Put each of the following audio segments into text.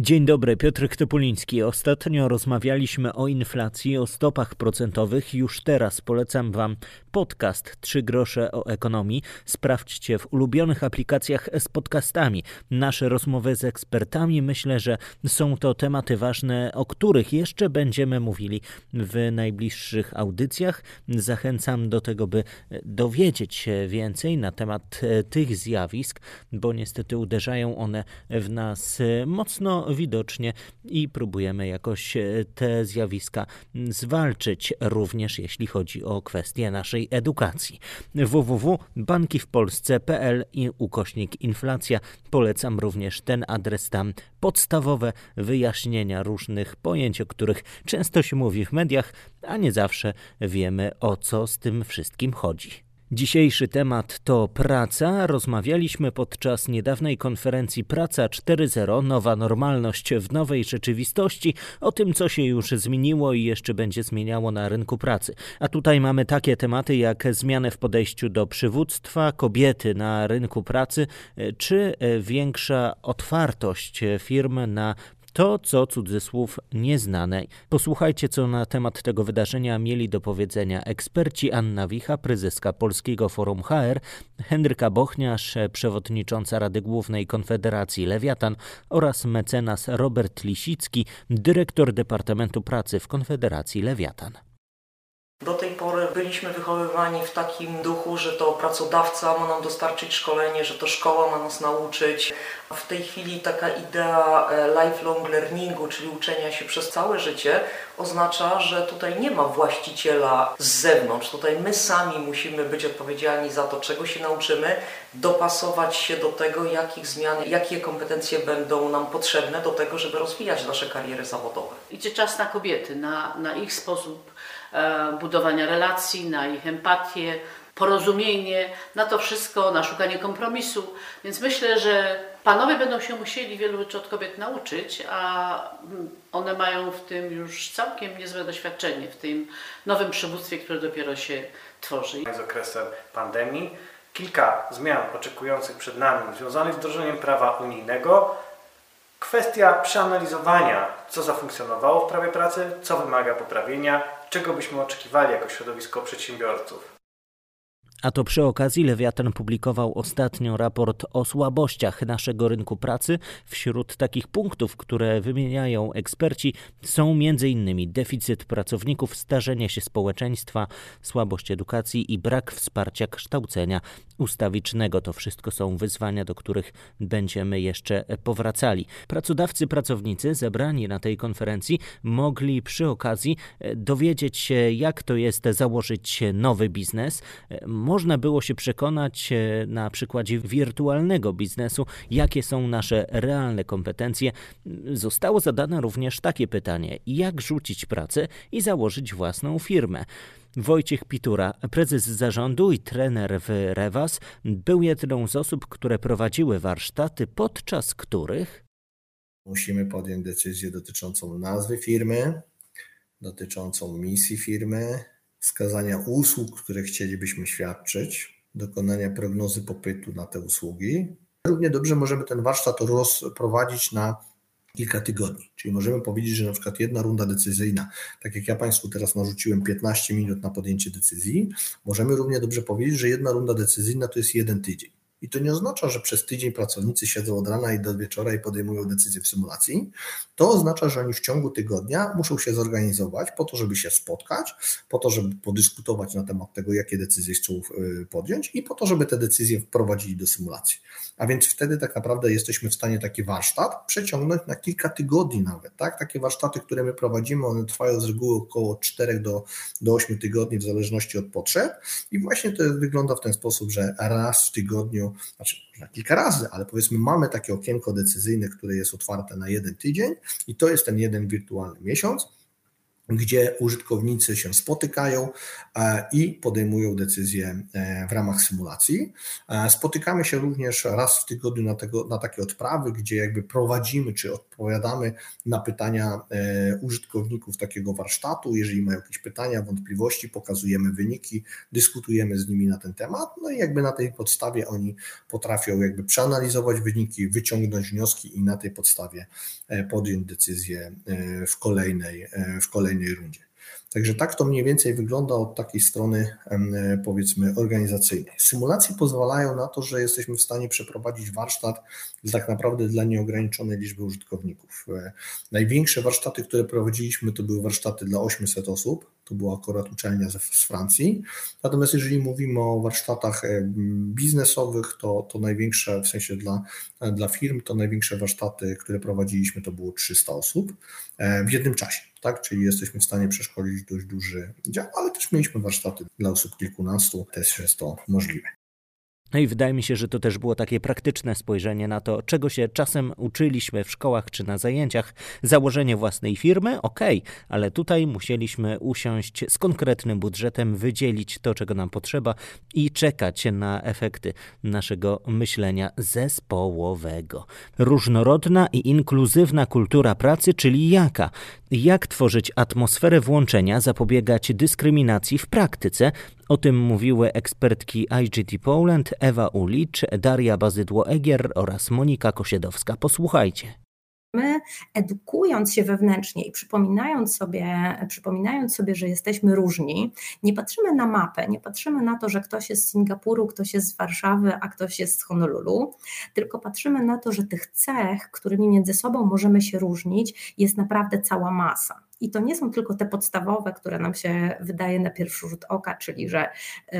Dzień dobry, Piotr Topuliński. Ostatnio rozmawialiśmy o inflacji, o stopach procentowych. Już teraz polecam Wam podcast Trzy grosze o ekonomii. Sprawdźcie w ulubionych aplikacjach z podcastami. Nasze rozmowy z ekspertami myślę, że są to tematy ważne, o których jeszcze będziemy mówili w najbliższych audycjach. Zachęcam do tego, by dowiedzieć się więcej na temat tych zjawisk, bo niestety uderzają one w nas mocno widocznie i próbujemy jakoś e, te zjawiska zwalczyć, również jeśli chodzi o kwestie naszej edukacji. www.bankiwpolsce.pl i ukośnik inflacja. Polecam również ten adres tam. Podstawowe wyjaśnienia różnych pojęć, o których często się mówi w mediach, a nie zawsze wiemy o co z tym wszystkim chodzi. Dzisiejszy temat to praca. Rozmawialiśmy podczas niedawnej konferencji Praca 4.0 Nowa normalność w nowej rzeczywistości o tym, co się już zmieniło i jeszcze będzie zmieniało na rynku pracy. A tutaj mamy takie tematy jak zmiany w podejściu do przywództwa, kobiety na rynku pracy, czy większa otwartość firm na to, co cudzysłów nieznane. Posłuchajcie, co na temat tego wydarzenia mieli do powiedzenia eksperci Anna Wicha, prezeska Polskiego Forum HR, Henryka Bochniarz, przewodnicząca Rady Głównej Konfederacji Lewiatan oraz mecenas Robert Lisicki, dyrektor Departamentu Pracy w Konfederacji Lewiatan. Do tej pory byliśmy wychowywani w takim duchu, że to pracodawca ma nam dostarczyć szkolenie, że to szkoła ma nas nauczyć. W tej chwili taka idea e, lifelong learningu, czyli uczenia się przez całe życie, oznacza, że tutaj nie ma właściciela z zewnątrz. Tutaj my sami musimy być odpowiedzialni za to, czego się nauczymy, dopasować się do tego, jakich zmian, jakie kompetencje będą nam potrzebne do tego, żeby rozwijać nasze kariery zawodowe. Idzie czas na kobiety, na, na ich sposób E, budowania relacji, na ich empatię, porozumienie, na to wszystko, na szukanie kompromisu. Więc myślę, że panowie będą się musieli wielu rzeczy od kobiet nauczyć, a one mają w tym już całkiem niezłe doświadczenie, w tym nowym przywództwie, które dopiero się tworzy. Z okresem pandemii kilka zmian oczekujących przed nami związanych z wdrożeniem prawa unijnego. Kwestia przeanalizowania, co zafunkcjonowało w prawie pracy, co wymaga poprawienia, czego byśmy oczekiwali jako środowisko przedsiębiorców. A to przy okazji Lewiatan publikował ostatnio raport o słabościach naszego rynku pracy. Wśród takich punktów, które wymieniają eksperci, są m.in. deficyt pracowników, starzenie się społeczeństwa, słabość edukacji i brak wsparcia kształcenia ustawicznego. To wszystko są wyzwania, do których będziemy jeszcze powracali. Pracodawcy, pracownicy zebrani na tej konferencji mogli przy okazji dowiedzieć się, jak to jest założyć nowy biznes można było się przekonać e, na przykładzie wirtualnego biznesu, jakie są nasze realne kompetencje. Zostało zadane również takie pytanie: jak rzucić pracę i założyć własną firmę? Wojciech Pitura, prezes zarządu i trener w Rewas, był jedną z osób, które prowadziły warsztaty, podczas których musimy podjąć decyzję dotyczącą nazwy firmy, dotyczącą misji firmy, wskazania usług, które chcielibyśmy świadczyć, dokonania prognozy popytu na te usługi. Równie dobrze możemy ten warsztat rozprowadzić na kilka tygodni. Czyli możemy powiedzieć, że na przykład jedna runda decyzyjna, tak jak ja Państwu teraz narzuciłem 15 minut na podjęcie decyzji, możemy równie dobrze powiedzieć, że jedna runda decyzyjna to jest jeden tydzień. I to nie oznacza, że przez tydzień pracownicy siedzą od rana i do wieczora i podejmują decyzje w symulacji. To oznacza, że oni w ciągu tygodnia muszą się zorganizować po to, żeby się spotkać, po to, żeby podyskutować na temat tego, jakie decyzje chcą y, podjąć i po to, żeby te decyzje wprowadzili do symulacji. A więc wtedy tak naprawdę jesteśmy w stanie taki warsztat przeciągnąć na kilka tygodni nawet. Tak? Takie warsztaty, które my prowadzimy, one trwają z reguły około 4 do, do 8 tygodni w zależności od potrzeb i właśnie to wygląda w ten sposób, że raz w tygodniu znaczy na kilka razy, ale powiedzmy mamy takie okienko decyzyjne, które jest otwarte na jeden tydzień i to jest ten jeden wirtualny miesiąc. Gdzie użytkownicy się spotykają e, i podejmują decyzje e, w ramach symulacji. E, spotykamy się również raz w tygodniu na, tego, na takie odprawy, gdzie jakby prowadzimy czy odpowiadamy na pytania użytkowników takiego warsztatu. Jeżeli mają jakieś pytania, wątpliwości, pokazujemy wyniki, dyskutujemy z nimi na ten temat, no i jakby na tej podstawie oni potrafią jakby przeanalizować wyniki, wyciągnąć wnioski i na tej podstawie podjąć decyzję w kolejnej, w kolejnej kolejnej rundzie. Także tak to mniej więcej wygląda od takiej strony, powiedzmy, organizacyjnej. Symulacje pozwalają na to, że jesteśmy w stanie przeprowadzić warsztat tak naprawdę dla nieograniczonej liczby użytkowników. E, największe warsztaty, które prowadziliśmy, to były warsztaty dla 800 osób. To była akurat uczelnia z Francji. Natomiast jeżeli mówimy o warsztatach biznesowych, to, to największe, w sensie dla, dla firm, to największe warsztaty, które prowadziliśmy, to było 300 osób e, w jednym czasie tak? Czyli jesteśmy w stanie przeszkolić dość duży dział, ale też mieliśmy warsztaty dla osób kilkunastu, też jest to możliwe. No i wydaje mi się, że to też było takie praktyczne spojrzenie na to, czego się czasem uczyliśmy w szkołach czy na zajęciach. Założenie własnej firmy, okej, okay, ale tutaj musieliśmy usiąść z konkretnym budżetem, wydzielić to, czego nam potrzeba i czekać na efekty naszego myślenia zespołowego. Różnorodna i inkluzywna kultura pracy, czyli jaka? Jak tworzyć atmosferę włączenia, zapobiegać dyskryminacji w praktyce, o tym mówiły ekspertki IGT Poland Ewa Ulicz, Daria Bazydło-Egier oraz Monika Kosiedowska. Posłuchajcie. My edukując się wewnętrznie i przypominając sobie, przypominając sobie, że jesteśmy różni, nie patrzymy na mapę, nie patrzymy na to, że ktoś jest z Singapuru, ktoś jest z Warszawy, a ktoś jest z Honolulu, tylko patrzymy na to, że tych cech, którymi między sobą możemy się różnić, jest naprawdę cała masa. I to nie są tylko te podstawowe, które nam się wydaje na pierwszy rzut oka, czyli że y,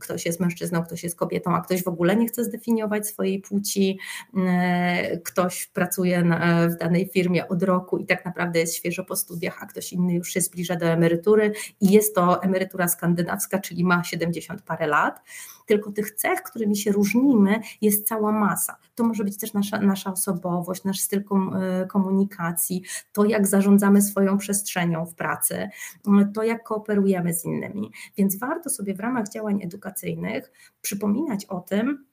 ktoś jest mężczyzną, ktoś jest kobietą, a ktoś w ogóle nie chce zdefiniować swojej płci, y, ktoś pracuje na, w danej firmie od roku i tak naprawdę jest świeżo po studiach, a ktoś inny już się zbliża do emerytury i jest to emerytura skandynawska, czyli ma 70 parę lat tylko tych cech, którymi się różnimy, jest cała masa. To może być też nasza, nasza osobowość, nasz styl e, komunikacji, to jak zarządzamy swoją przestrzenią w pracy, to jak kooperujemy z innymi. Więc warto sobie w ramach działań edukacyjnych przypominać o tym,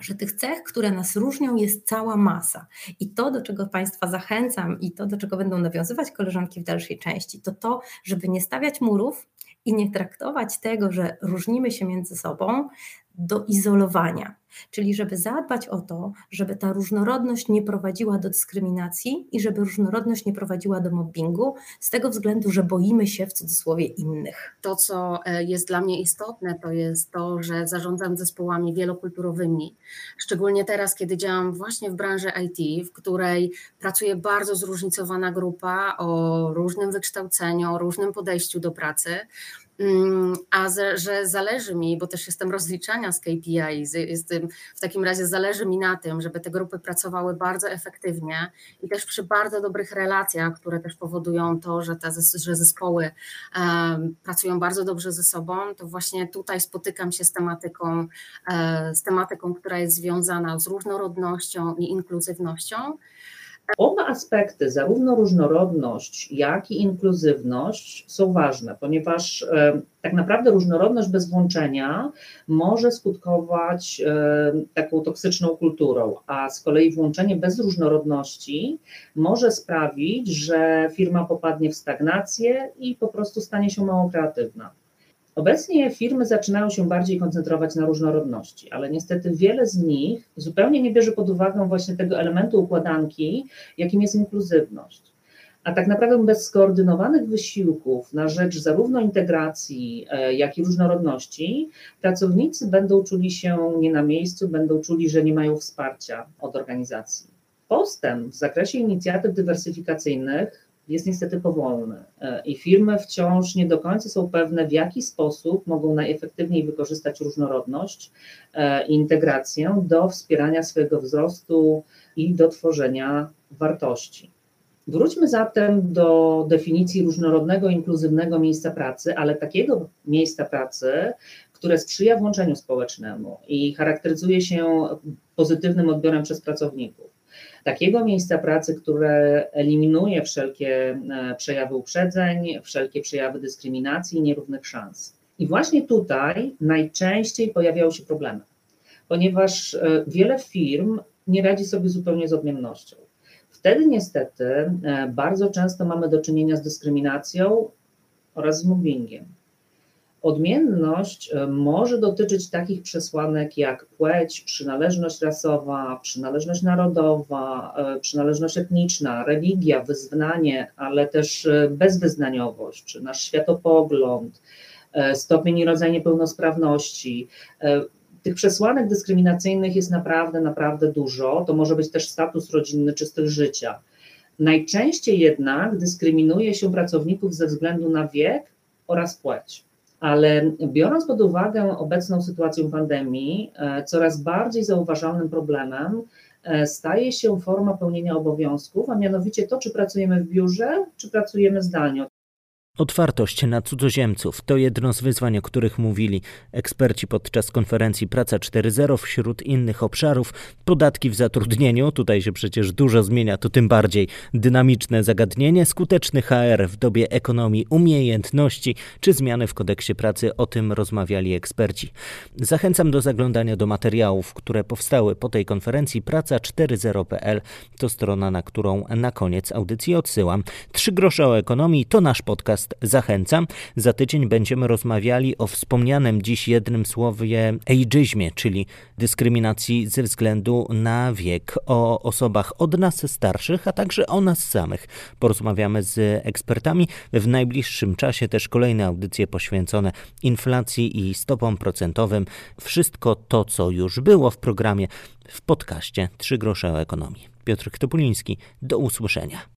że tych cech, które nas różnią, jest cała masa. I to, do czego Państwa zachęcam i to, do czego będą nawiązywać koleżanki w dalszej części, to to, żeby nie stawiać murów, i nie traktować tego, że różnimy się między sobą do izolowania. Czyli żeby zadbać o to, żeby ta różnorodność nie prowadziła do dyskryminacji i żeby różnorodność nie prowadziła do mobbingu, z tego względu, że boimy się w cudzysłowie innych. To, co e, jest dla mnie istotne, to jest to, że zarządzam zespołami wielokulturowymi. Szczególnie teraz, kiedy działam właśnie w branży IT, w której pracuje bardzo zróżnicowana grupa o różnym wykształceniu, o różnym podejściu do pracy. Mm, a że zależy mi, bo też jestem rozliczania z KPI, jestem, w takim razie zależy mi na tym, żeby te grupy pracowały bardzo efektywnie i też przy bardzo dobrych relacjach, które też powodują to, że te że zespoły pracują bardzo dobrze ze sobą, to właśnie tutaj spotykam się z tematyką, e, z tematyką, która jest związana z różnorodnością i inkluzywnością. Oba aspekty, zarówno różnorodność, jak i inkluzywność, są ważne, ponieważ e, tak naprawdę różnorodność bez włączenia może skutkować e, taką toksyczną kulturą, a z kolei włączenie bez różnorodności może sprawić, że firma popadnie w stagnację i po prostu stanie się mało kreatywna. Obecnie firmy zaczynają się bardziej koncentrować na różnorodności, ale niestety wiele z nich zupełnie nie bierze pod uwagę właśnie tego elementu układanki, jakim jest inkluzywność. A tak naprawdę bez skoordynowanych wysiłków na rzecz zarówno integracji, e, jak i różnorodności, pracownicy będą czuli się nie na miejscu, będą czuli, że nie mają wsparcia od organizacji. Postęp w zakresie inicjatyw dywersyfikacyjnych jest niestety powolny e, i firmy wciąż nie do końca są pewne, w jaki sposób mogą najefektywniej wykorzystać różnorodność e, i integrację do wspierania swojego wzrostu i do tworzenia wartości. Wróćmy zatem do definicji różnorodnego, inkluzywnego miejsca pracy, ale takiego miejsca pracy, które sprzyja włączeniu społecznemu i charakteryzuje się pozytywnym odbiorem przez pracowników takiego miejsca pracy, które eliminuje wszelkie e, przejawy uprzedzeń, wszelkie przejawy dyskryminacji i nierównych szans. I właśnie tutaj najczęściej pojawiają się problemy, ponieważ e, wiele firm nie radzi sobie zupełnie z odmiennością. Wtedy niestety e, bardzo często mamy do czynienia z dyskryminacją oraz z mobbingiem. Odmienność e, może dotyczyć takich przesłanek jak płeć, przynależność rasowa, przynależność narodowa, e, przynależność etniczna, religia, wyznanie, ale też bezwyznaniowość, czy nasz światopogląd, stopień i rodzaj niepełnosprawności. Tych przesłanek dyskryminacyjnych jest naprawdę, naprawdę dużo. To może być też status rodzinny czy styl życia. Najczęściej jednak dyskryminuje się pracowników ze względu na wiek oraz płeć. Ale biorąc pod uwagę obecną sytuację pandemii, e, coraz bardziej zauważalnym problemem e, staje się forma pełnienia obowiązków, a mianowicie to, czy pracujemy w biurze, czy pracujemy zdalnie. Otwartość na cudzoziemców to jedno z wyzwań, o których mówili eksperci podczas konferencji Praca 4.0 wśród innych obszarów. Podatki w zatrudnieniu, tutaj się przecież dużo zmienia, to tym bardziej dynamiczne zagadnienie, skuteczny HR w dobie ekonomii umiejętności czy zmiany w kodeksie pracy, o tym rozmawiali eksperci. Zachęcam do zaglądania do materiałów, które powstały po tej konferencji. Praca40.pl to strona, na którą na koniec audycji odsyłam. Trzy grosze o ekonomii to nasz podcast podcast zachęcam. Za tydzień będziemy rozmawiali o wspomnianym dziś jednym słowie ageizmie, czyli dyskryminacji ze względu na wiek, o osobach od nas starszych, a także o nas samych. Porozmawiamy z ekspertami. W najbliższym czasie też kolejne audycje poświęcone inflacji i stopom procentowym. Wszystko to, co już było w programie, w podcaście Trzy grosze o ekonomii. Piotr Topuliński, do usłyszenia.